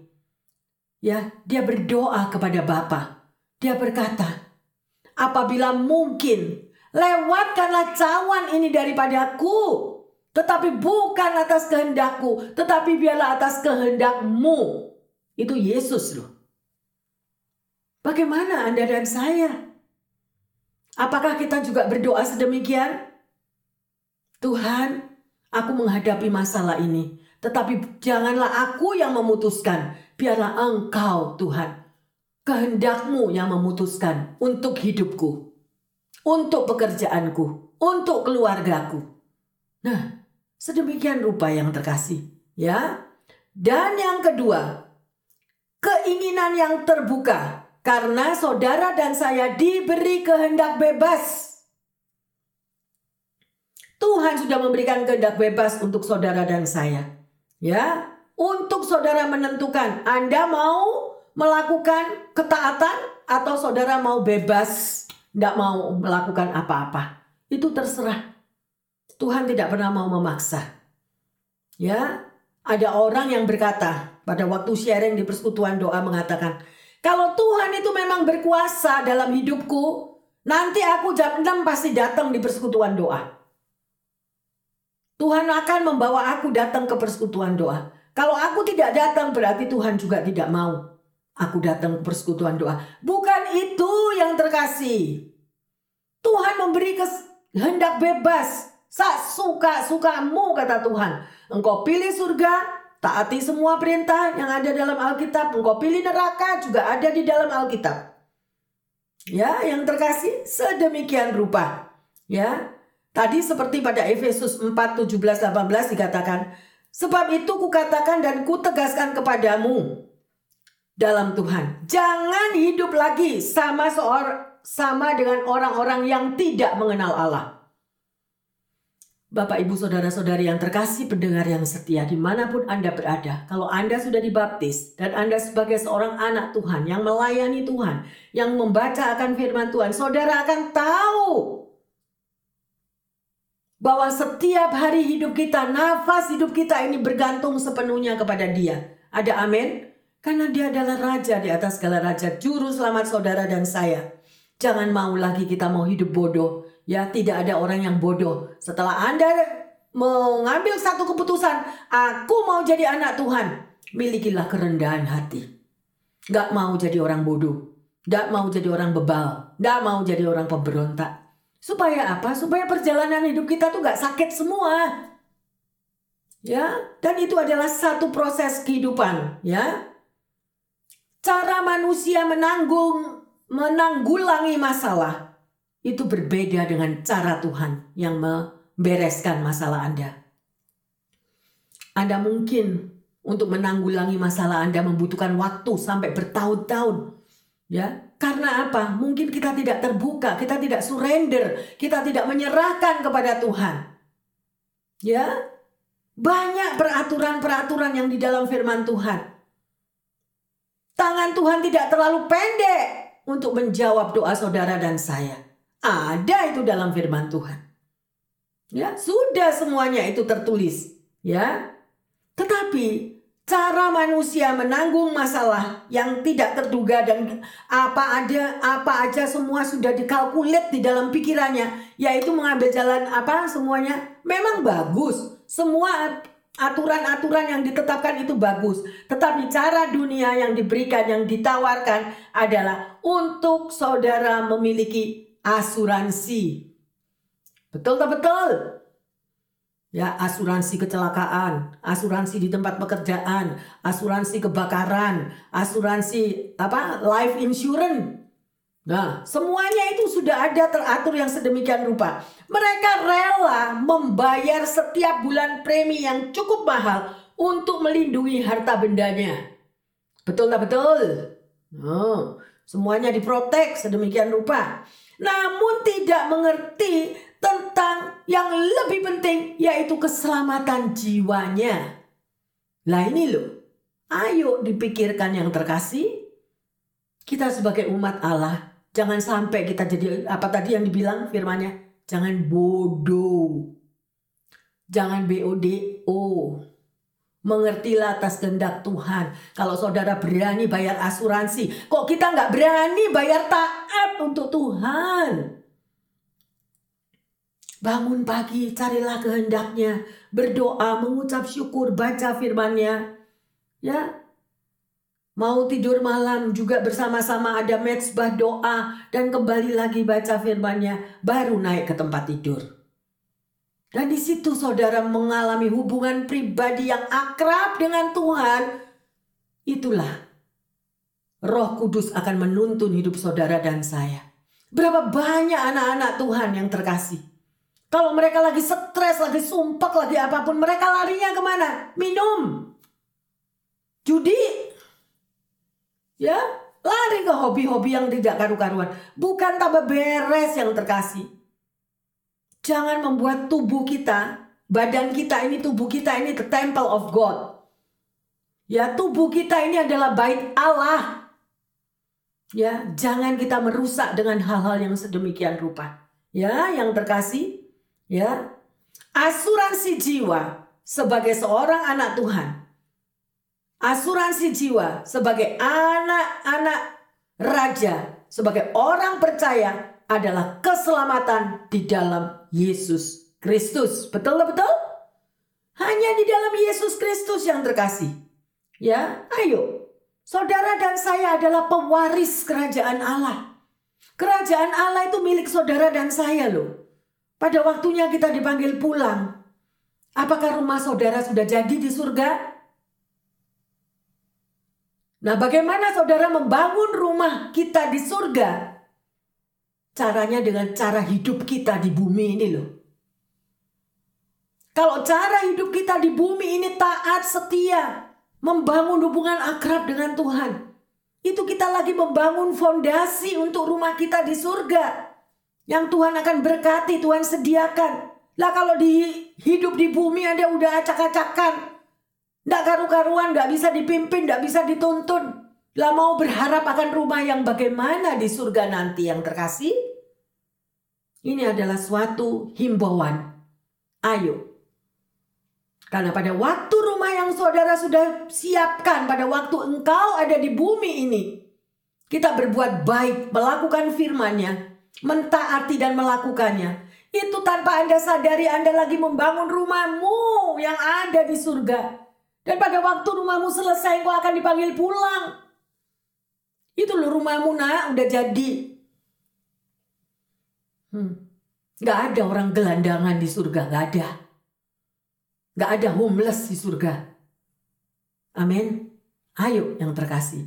ya, dia berdoa kepada Bapa. Dia berkata, apabila mungkin, lewatkanlah cawan ini daripadaku. Tetapi bukan atas kehendakku, tetapi biarlah atas kehendakmu. Itu Yesus loh. Bagaimana Anda dan saya? Apakah kita juga berdoa sedemikian? Tuhan, aku menghadapi masalah ini. Tetapi janganlah aku yang memutuskan. Biarlah engkau Tuhan kehendakmu yang memutuskan untuk hidupku, untuk pekerjaanku, untuk keluargaku. Nah, sedemikian rupa yang terkasih, ya. Dan yang kedua, keinginan yang terbuka karena saudara dan saya diberi kehendak bebas. Tuhan sudah memberikan kehendak bebas untuk saudara dan saya. Ya, untuk saudara menentukan Anda mau melakukan ketaatan atau saudara mau bebas, tidak mau melakukan apa-apa. Itu terserah. Tuhan tidak pernah mau memaksa. Ya, ada orang yang berkata pada waktu sharing di persekutuan doa mengatakan, kalau Tuhan itu memang berkuasa dalam hidupku, nanti aku jam 6 pasti datang di persekutuan doa. Tuhan akan membawa aku datang ke persekutuan doa. Kalau aku tidak datang berarti Tuhan juga tidak mau. Aku datang ke persekutuan doa. Bukan itu yang terkasih. Tuhan memberi kehendak bebas. Sak suka-sukamu kata Tuhan. Engkau pilih surga, taati semua perintah yang ada dalam Alkitab. Engkau pilih neraka juga ada di dalam Alkitab. Ya, yang terkasih sedemikian rupa. Ya. Tadi seperti pada Efesus 4 17 18 dikatakan, sebab itu kukatakan dan kutegaskan kepadamu dalam Tuhan. Jangan hidup lagi sama seorang sama dengan orang-orang yang tidak mengenal Allah. Bapak, Ibu, Saudara-saudari yang terkasih pendengar yang setia di mana pun Anda berada. Kalau Anda sudah dibaptis dan Anda sebagai seorang anak Tuhan yang melayani Tuhan, yang membaca akan firman Tuhan, Saudara akan tahu bahwa setiap hari hidup kita, nafas hidup kita ini bergantung sepenuhnya kepada dia. Ada amin? Karena dia adalah raja di atas segala raja, juru selamat saudara dan saya. Jangan mau lagi kita mau hidup bodoh. Ya, tidak ada orang yang bodoh. Setelah Anda mengambil satu keputusan, aku mau jadi anak Tuhan, milikilah kerendahan hati. Gak mau jadi orang bodoh. Gak mau jadi orang bebal. Gak mau jadi orang pemberontak. Supaya apa? Supaya perjalanan hidup kita tuh gak sakit semua. Ya, dan itu adalah satu proses kehidupan, ya. Cara manusia menanggung menanggulangi masalah itu berbeda dengan cara Tuhan yang membereskan masalah Anda. Anda mungkin untuk menanggulangi masalah Anda membutuhkan waktu sampai bertahun-tahun. Ya, karena apa? Mungkin kita tidak terbuka, kita tidak surrender, kita tidak menyerahkan kepada Tuhan. Ya, banyak peraturan-peraturan yang di dalam firman Tuhan. Tangan Tuhan tidak terlalu pendek untuk menjawab doa saudara dan saya. Ada itu dalam firman Tuhan. Ya, sudah semuanya itu tertulis, ya. Tetapi cara manusia menanggung masalah yang tidak terduga dan apa ada apa aja semua sudah dikalkulit di dalam pikirannya yaitu mengambil jalan apa semuanya memang bagus semua aturan-aturan yang ditetapkan itu bagus tetapi cara dunia yang diberikan yang ditawarkan adalah untuk saudara memiliki asuransi betul tak betul Ya, asuransi kecelakaan, asuransi di tempat pekerjaan, asuransi kebakaran, asuransi apa? life insurance. Nah, semuanya itu sudah ada teratur yang sedemikian rupa. Mereka rela membayar setiap bulan premi yang cukup mahal untuk melindungi harta bendanya. Betul tak betul? Oh, semuanya diprotek sedemikian rupa. Namun tidak mengerti tentang yang lebih penting yaitu keselamatan jiwanya. Lah ini loh, ayo dipikirkan yang terkasih. Kita sebagai umat Allah, jangan sampai kita jadi apa tadi yang dibilang firmannya, jangan bodoh. Jangan BODO. Mengertilah atas kehendak Tuhan. Kalau saudara berani bayar asuransi, kok kita nggak berani bayar taat untuk Tuhan? Bangun pagi, carilah kehendaknya, berdoa, mengucap syukur, baca firmannya. Ya, Mau tidur malam juga bersama-sama ada mezbah doa dan kembali lagi baca firmannya baru naik ke tempat tidur. Dan di situ saudara mengalami hubungan pribadi yang akrab dengan Tuhan. Itulah Roh Kudus akan menuntun hidup saudara dan saya. Berapa banyak anak-anak Tuhan yang terkasih kalau mereka lagi stres, lagi sumpah, lagi apa pun, mereka larinya ke mana? Minum. Judi. Ya, lari ke hobi-hobi yang tidak karu-karuan. Bukan tambah beres yang terkasih. Jangan membuat tubuh kita, badan kita ini, tubuh kita ini the temple of God. Ya, tubuh kita ini adalah bait Allah. Ya, jangan kita merusak dengan hal-hal yang sedemikian rupa. Ya, yang terkasih, Ya. Asuransi jiwa sebagai seorang anak Tuhan. Asuransi jiwa sebagai anak-anak raja, sebagai orang percaya adalah keselamatan di dalam Yesus Kristus. Betul betul? Hanya di dalam Yesus Kristus yang terkasih. Ya, ayo. Saudara dan saya adalah pewaris kerajaan Allah. Kerajaan Allah itu milik saudara dan saya loh. Pada waktunya kita dipanggil pulang. Apakah rumah saudara sudah jadi di surga? Nah, bagaimana saudara membangun rumah kita di surga? Caranya dengan cara hidup kita di bumi ini loh. Kalau cara hidup kita di bumi ini taat, setia, membangun hubungan akrab dengan Tuhan. Itu kita lagi membangun fondasi untuk rumah kita di surga. Yang Tuhan akan berkati, Tuhan sediakan. Lah kalau di hidup di bumi Anda udah acak-acakan. Nggak karu-karuan, nggak bisa dipimpin, nggak bisa dituntun. Lah mau berharap akan rumah yang bagaimana di surga nanti yang terkasih? Ini adalah suatu himbauan. Ayo. Karena pada waktu rumah yang saudara sudah siapkan, pada waktu engkau ada di bumi ini, kita berbuat baik, melakukan firman-Nya, mentaati dan melakukannya, itu tanpa Anda sadari Anda lagi membangun rumahmu yang ada di surga. Dan pada waktu rumahmu selesai, kau akan dipanggil pulang. Itu loh rumahmu nak, udah jadi. Hmm. Gak ada orang gelandangan di surga, gak ada. Gak ada homeless di surga. Amin. Ayo yang terkasih.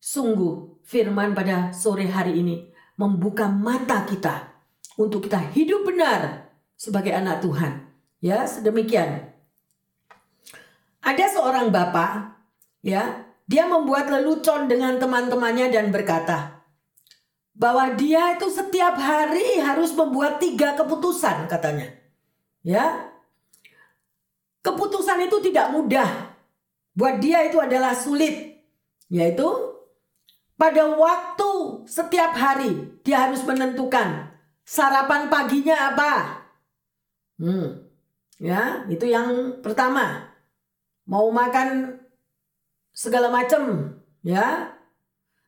Sungguh firman pada sore hari ini membuka mata kita untuk kita hidup benar sebagai anak Tuhan. Ya, sedemikian. Ada seorang bapak, ya, dia membuat lelucon dengan teman-temannya dan berkata bahwa dia itu setiap hari harus membuat tiga keputusan katanya. Ya, keputusan itu tidak mudah. Buat dia itu adalah sulit, yaitu pada waktu setiap hari dia harus menentukan sarapan paginya apa. Hmm. Ya, itu yang pertama. Mau makan segala macam, ya.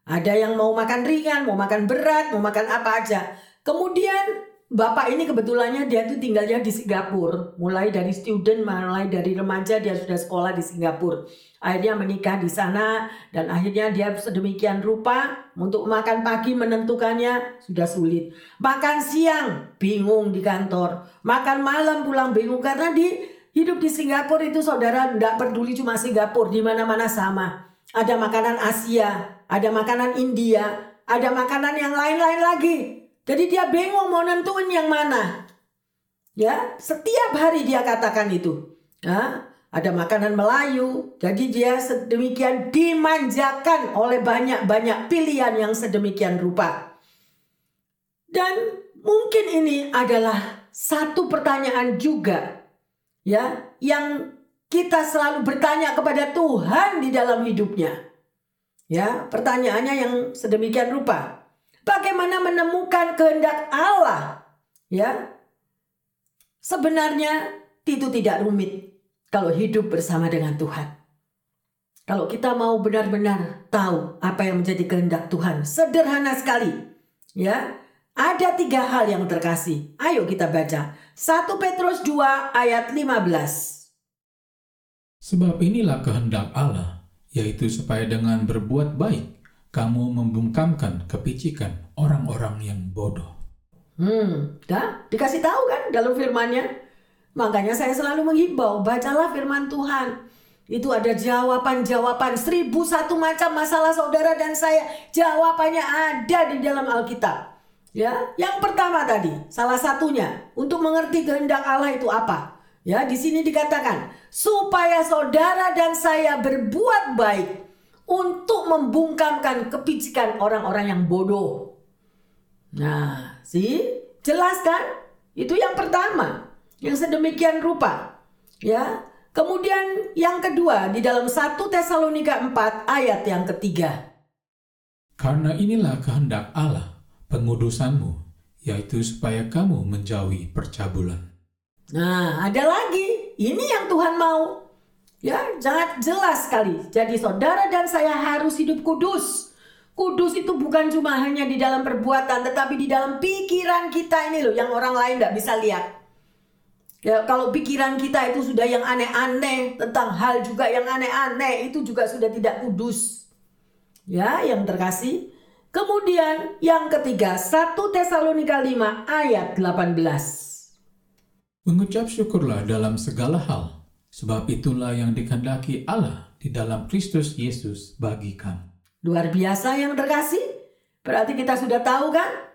Ada yang mau makan ringan, mau makan berat, mau makan apa aja. Kemudian Bapak ini kebetulannya dia tuh tinggalnya di Singapura. Mulai dari student, mulai dari remaja dia sudah sekolah di Singapura. Akhirnya menikah di sana dan akhirnya dia sedemikian rupa untuk makan pagi menentukannya sudah sulit. Makan siang bingung di kantor. Makan malam pulang bingung karena di hidup di Singapura itu saudara tidak peduli cuma Singapura di mana-mana sama. Ada makanan Asia, ada makanan India, ada makanan yang lain-lain lagi. Jadi dia bingung mau nentuin yang mana. Ya, setiap hari dia katakan itu. Ya, ada makanan Melayu, jadi dia sedemikian dimanjakan oleh banyak-banyak pilihan yang sedemikian rupa. Dan mungkin ini adalah satu pertanyaan juga ya yang kita selalu bertanya kepada Tuhan di dalam hidupnya. Ya, pertanyaannya yang sedemikian rupa. Bagaimana menemukan kehendak Allah? Ya. Sebenarnya itu tidak rumit kalau hidup bersama dengan Tuhan. Kalau kita mau benar-benar tahu apa yang menjadi kehendak Tuhan, sederhana sekali. Ya, ada tiga hal yang terkasih. Ayo kita baca. 1 Petrus 2 ayat 15. Sebab inilah kehendak Allah, yaitu supaya dengan berbuat baik kamu membungkamkan kepicikan orang-orang yang bodoh. Hmm, dah dikasih tahu kan dalam firmannya. Makanya saya selalu menghimbau, bacalah firman Tuhan. Itu ada jawaban-jawaban seribu satu macam masalah saudara dan saya. Jawabannya ada di dalam Alkitab. Ya, yang pertama tadi, salah satunya untuk mengerti kehendak Allah itu apa? Ya, di sini dikatakan supaya saudara dan saya berbuat baik untuk membungkamkan kepicikan orang-orang yang bodoh. Nah, sih jelas kan? Itu yang pertama, yang sedemikian rupa. Ya. Kemudian yang kedua di dalam 1 Tesalonika 4 ayat yang ketiga. Karena inilah kehendak Allah, pengudusanmu, yaitu supaya kamu menjauhi percabulan. Nah, ada lagi. Ini yang Tuhan mau. Ya, sangat jelas sekali. Jadi saudara dan saya harus hidup kudus. Kudus itu bukan cuma hanya di dalam perbuatan, tetapi di dalam pikiran kita ini loh, yang orang lain tidak bisa lihat. Ya, kalau pikiran kita itu sudah yang aneh-aneh, tentang hal juga yang aneh-aneh, itu juga sudah tidak kudus. Ya, yang terkasih. Kemudian yang ketiga, 1 Tesalonika 5 ayat 18. Mengucap syukurlah dalam segala hal, Sebab itulah yang dikehendaki Allah di dalam Kristus Yesus bagi kamu. Luar biasa yang terkasih. Berarti kita sudah tahu kan?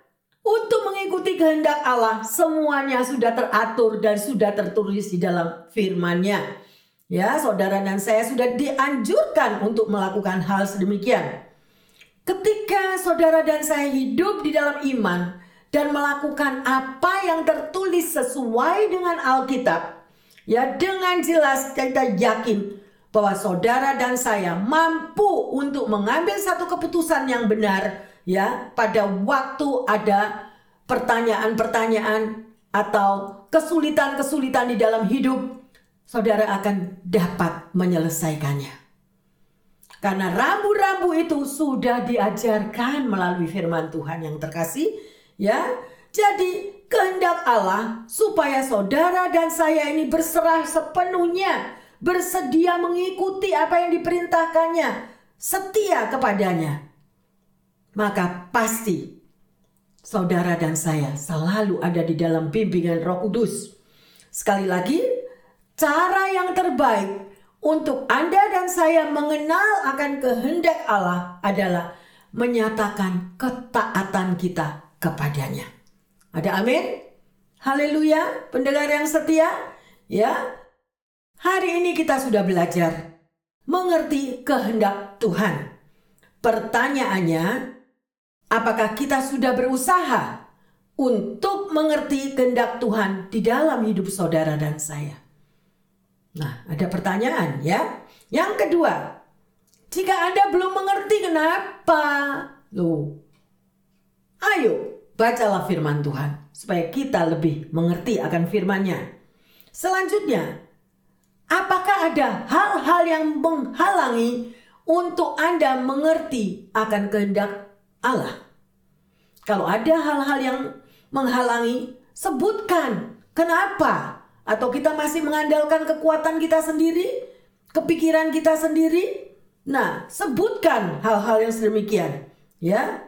Untuk mengikuti kehendak Allah, semuanya sudah teratur dan sudah tertulis di dalam firman-Nya. Ya, saudara dan saya sudah dianjurkan untuk melakukan hal sedemikian. Ketika saudara dan saya hidup di dalam iman dan melakukan apa yang tertulis sesuai dengan Alkitab, Ya dengan jelas kita yakin bahwa saudara dan saya mampu untuk mengambil satu keputusan yang benar ya pada waktu ada pertanyaan-pertanyaan atau kesulitan-kesulitan di dalam hidup saudara akan dapat menyelesaikannya. Karena rambu-rambu itu sudah diajarkan melalui firman Tuhan yang terkasih Ya, jadi kehendak Allah supaya saudara dan saya ini berserah sepenuhnya, bersedia mengikuti apa yang diperintahkannya, setia kepadanya. Maka pasti saudara dan saya selalu ada di dalam bimbingan Roh Kudus. Sekali lagi, cara yang terbaik untuk Anda dan saya mengenal akan kehendak Allah adalah menyatakan ketaatan kita kepadanya. Ada amin? Haleluya, pendengar yang setia. Ya, hari ini kita sudah belajar mengerti kehendak Tuhan. Pertanyaannya, apakah kita sudah berusaha untuk mengerti kehendak Tuhan di dalam hidup saudara dan saya? Nah, ada pertanyaan ya. Yang kedua, jika Anda belum mengerti kenapa, loh, ayo bacalah firman Tuhan supaya kita lebih mengerti akan firman-Nya. Selanjutnya, apakah ada hal-hal yang menghalangi untuk Anda mengerti akan kehendak Allah? Kalau ada hal-hal yang menghalangi, sebutkan kenapa atau kita masih mengandalkan kekuatan kita sendiri, kepikiran kita sendiri? Nah, sebutkan hal-hal yang sedemikian, ya.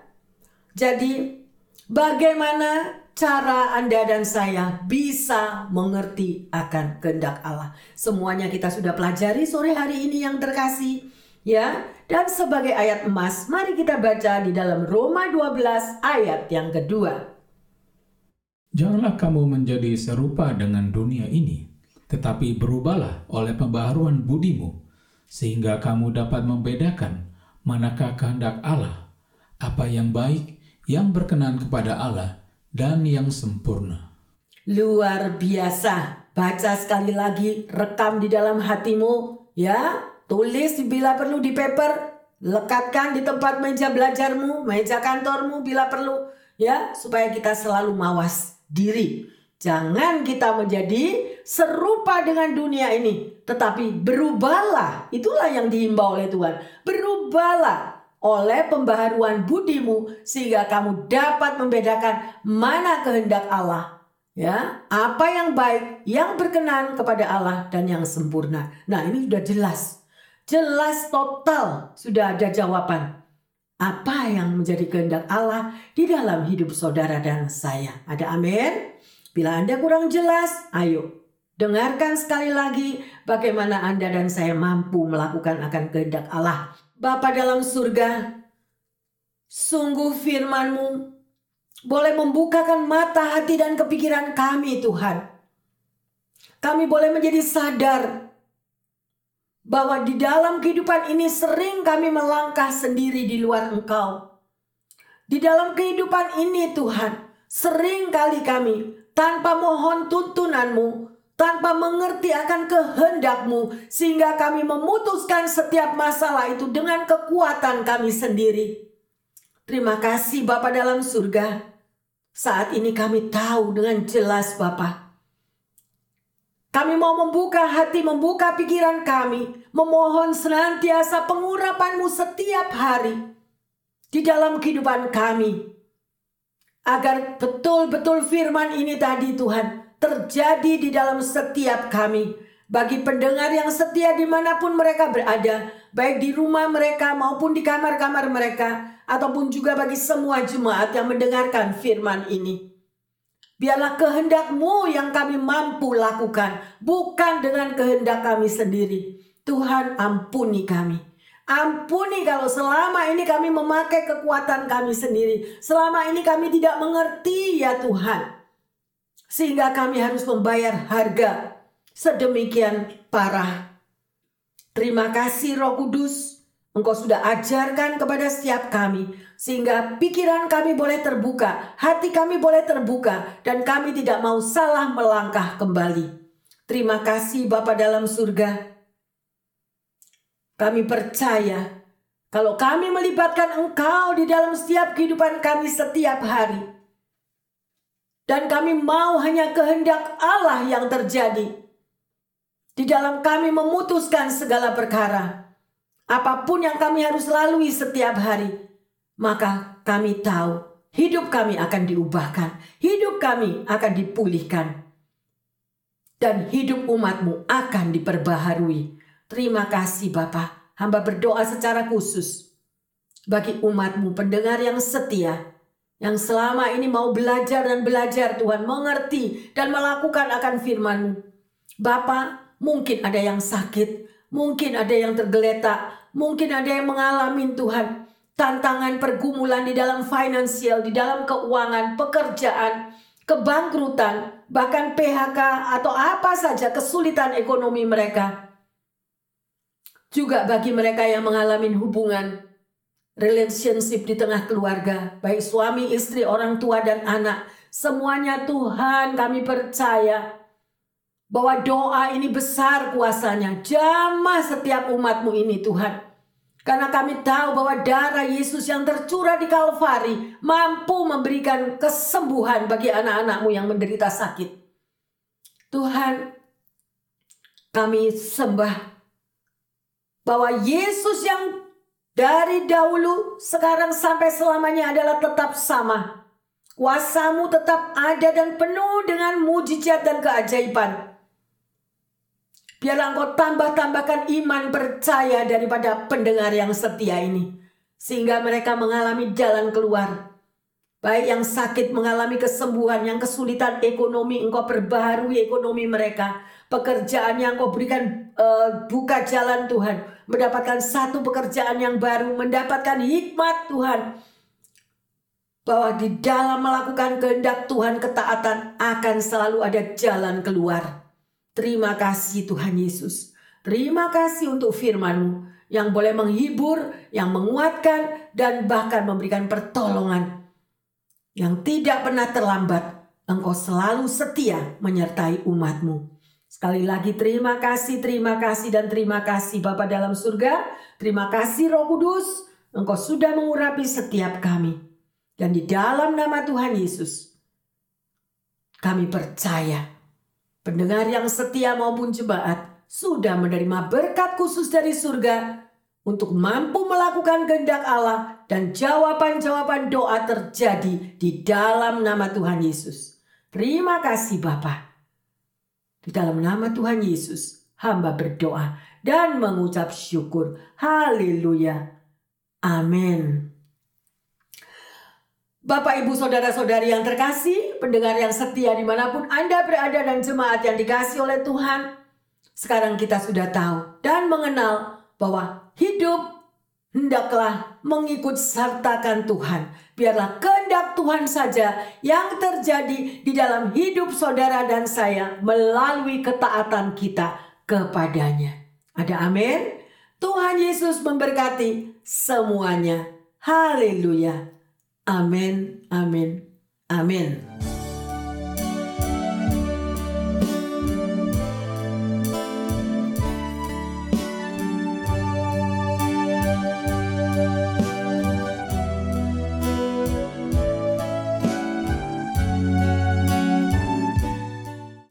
Jadi, bagaimana cara Anda dan saya bisa mengerti akan kehendak Allah? Semuanya kita sudah pelajari sore hari ini yang terkasih, ya. Dan sebagai ayat emas, mari kita baca di dalam Roma 12 ayat yang kedua. Janganlah kamu menjadi serupa dengan dunia ini, tetapi berubahlah oleh pembaharuan budimu, sehingga kamu dapat membedakan manakah kehendak Allah, apa yang baik, yang berkenan kepada Allah, dan yang sempurna. Luar biasa. Baca sekali lagi, rekam di dalam hatimu, ya. Tulis bila perlu di paper, lekatkan di tempat meja belajarmu, meja kantormu bila perlu, ya, supaya kita selalu mawas diri. Jangan kita menjadi serupa dengan dunia ini, tetapi berubahlah. Itulah yang diimbau oleh Tuhan. Berubahlah oleh pembaharuan budimu sehingga kamu dapat membedakan mana kehendak Allah. Ya, apa yang baik, yang berkenan kepada Allah dan yang sempurna. Nah, ini sudah jelas. Jelas total sudah ada jawaban apa yang menjadi kehendak Allah di dalam hidup saudara dan saya. Ada amin? Bila Anda kurang jelas, ayo dengarkan sekali lagi bagaimana Anda dan saya mampu melakukan akan kehendak Allah. Bapa dalam surga, sungguh firman-Mu boleh membukakan mata hati dan kepikiran kami Tuhan. Kami boleh menjadi sadar bahwa di dalam kehidupan ini sering kami melangkah sendiri di luar Engkau. Di dalam kehidupan ini Tuhan, sering kali kami tanpa mohon tuntunanmu, tanpa mengerti akan kehendakmu, sehingga kami memutuskan setiap masalah itu dengan kekuatan kami sendiri. Terima kasih Bapak dalam surga. Saat ini kami tahu dengan jelas Bapak kami mau membuka hati, membuka pikiran kami, memohon senantiasa pengurapanmu setiap hari di dalam kehidupan kami. Agar betul-betul firman ini tadi Tuhan terjadi di dalam setiap kami. Bagi pendengar yang setia di mana pun mereka berada, baik di rumah mereka maupun di kamar-kamar mereka, ataupun juga bagi semua jemaat yang mendengarkan firman ini. Biarlah kehendakmu yang kami mampu lakukan, bukan dengan kehendak kami sendiri. Tuhan ampuni kami. Ampuni kalau selama ini kami memakai kekuatan kami sendiri. Selama ini kami tidak mengerti ya Tuhan. Sehingga kami harus membayar harga sedemikian parah. Terima kasih Roh Kudus Engkau sudah ajarkan kepada setiap kami, sehingga pikiran kami boleh terbuka, hati kami boleh terbuka, dan kami tidak mau salah melangkah kembali. Terima kasih Bapa dalam surga. Kami percaya kalau kami melibatkan Engkau di dalam setiap kehidupan kami setiap hari, dan kami mau hanya kehendak Allah yang terjadi di dalam kami memutuskan segala perkara apa pun yang kami harus lalui setiap hari, maka kami tahu hidup kami akan diubahkan, hidup kami akan dipulihkan, dan hidup umatmu akan diperbaharui. Terima kasih Bapa. Hamba berdoa secara khusus bagi umatmu pendengar yang setia yang selama ini mau belajar dan belajar Tuhan mengerti dan melakukan akan firman-Mu. Bapak, mungkin ada yang sakit, mungkin ada yang tergeletak, mungkin ada yang mengalami Tuhan. Tantangan pergumulan di dalam finansial, di dalam keuangan, pekerjaan, kebangkrutan, bahkan PHK atau apa saja kesulitan ekonomi mereka. Juga bagi mereka yang mengalami hubungan relationship di tengah keluarga, baik suami, istri, orang tua dan anak, semuanya Tuhan kami percaya bahwa doa ini besar kuasanya. Jamah setiap umatmu ini Tuhan. Karena kami tahu bahwa darah Yesus yang tercurah di Kalvari mampu memberikan kesembuhan bagi anak-anakmu yang menderita sakit. Tuhan, kami sembah bahwa Yesus yang dari dahulu, sekarang sampai selamanya adalah tetap sama. Kuasamu tetap ada dan penuh dengan mujizat dan keajaiban. Biarlah engkau tambah-tambahkan iman percaya daripada pendengar yang setia ini. Sehingga mereka mengalami jalan keluar. Baik yang sakit mengalami kesembuhan, yang kesulitan ekonomi, engkau perbaharui ekonomi mereka. Pekerjaan yang engkau berikan uh, buka jalan Tuhan. Mendapatkan satu pekerjaan yang baru, mendapatkan hikmat Tuhan. Bahwa di dalam melakukan kehendak Tuhan ketaatan akan selalu ada jalan keluar. Terima kasih Tuhan Yesus. Terima kasih untuk firman-Mu yang boleh menghibur, yang menguatkan, dan bahkan memberikan pertolongan. Yang tidak pernah terlambat, Engkau selalu setia menyertai umatmu. Sekali lagi terima kasih, terima kasih, dan terima kasih Bapa dalam surga. Terima kasih Roh Kudus, Engkau sudah mengurapi setiap kami. Dan di dalam nama Tuhan Yesus, kami percaya Pendengar yang setia maupun jemaat sudah menerima berkat khusus dari surga untuk mampu melakukan kehendak Allah dan jawaban-jawaban doa terjadi di dalam nama Tuhan Yesus. Terima kasih Bapa. Di dalam nama Tuhan Yesus, hamba berdoa dan mengucap syukur. Haleluya. Amin. Bapak, Ibu, Saudara-saudari yang terkasih, pendengar yang setia di mana pun Anda berada dan jemaat yang dikasih oleh Tuhan. Sekarang kita sudah tahu dan mengenal bahwa hidup hendaklah mengikut sertakan Tuhan. Biarlah kehendak Tuhan saja yang terjadi di dalam hidup saudara dan saya melalui ketaatan kita kepadanya. Ada amin? Tuhan Yesus memberkati semuanya. Haleluya. Amin, amin, amin.